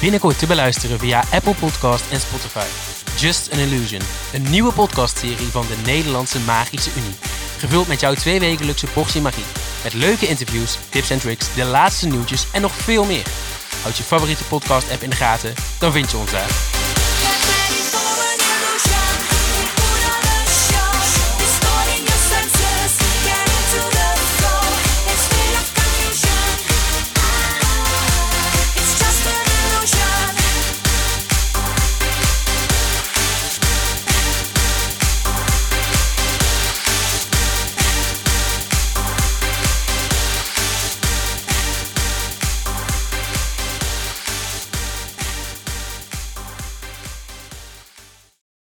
Binnenkort te beluisteren via Apple Podcast en Spotify. Just an Illusion, een nieuwe podcastserie van de Nederlandse Magische Unie. Gevuld met jouw tweewekelijkse portie magie. Met leuke interviews, tips en tricks, de laatste nieuwtjes en nog veel meer. Houd je favoriete podcast app in de gaten, dan vind je ons daar.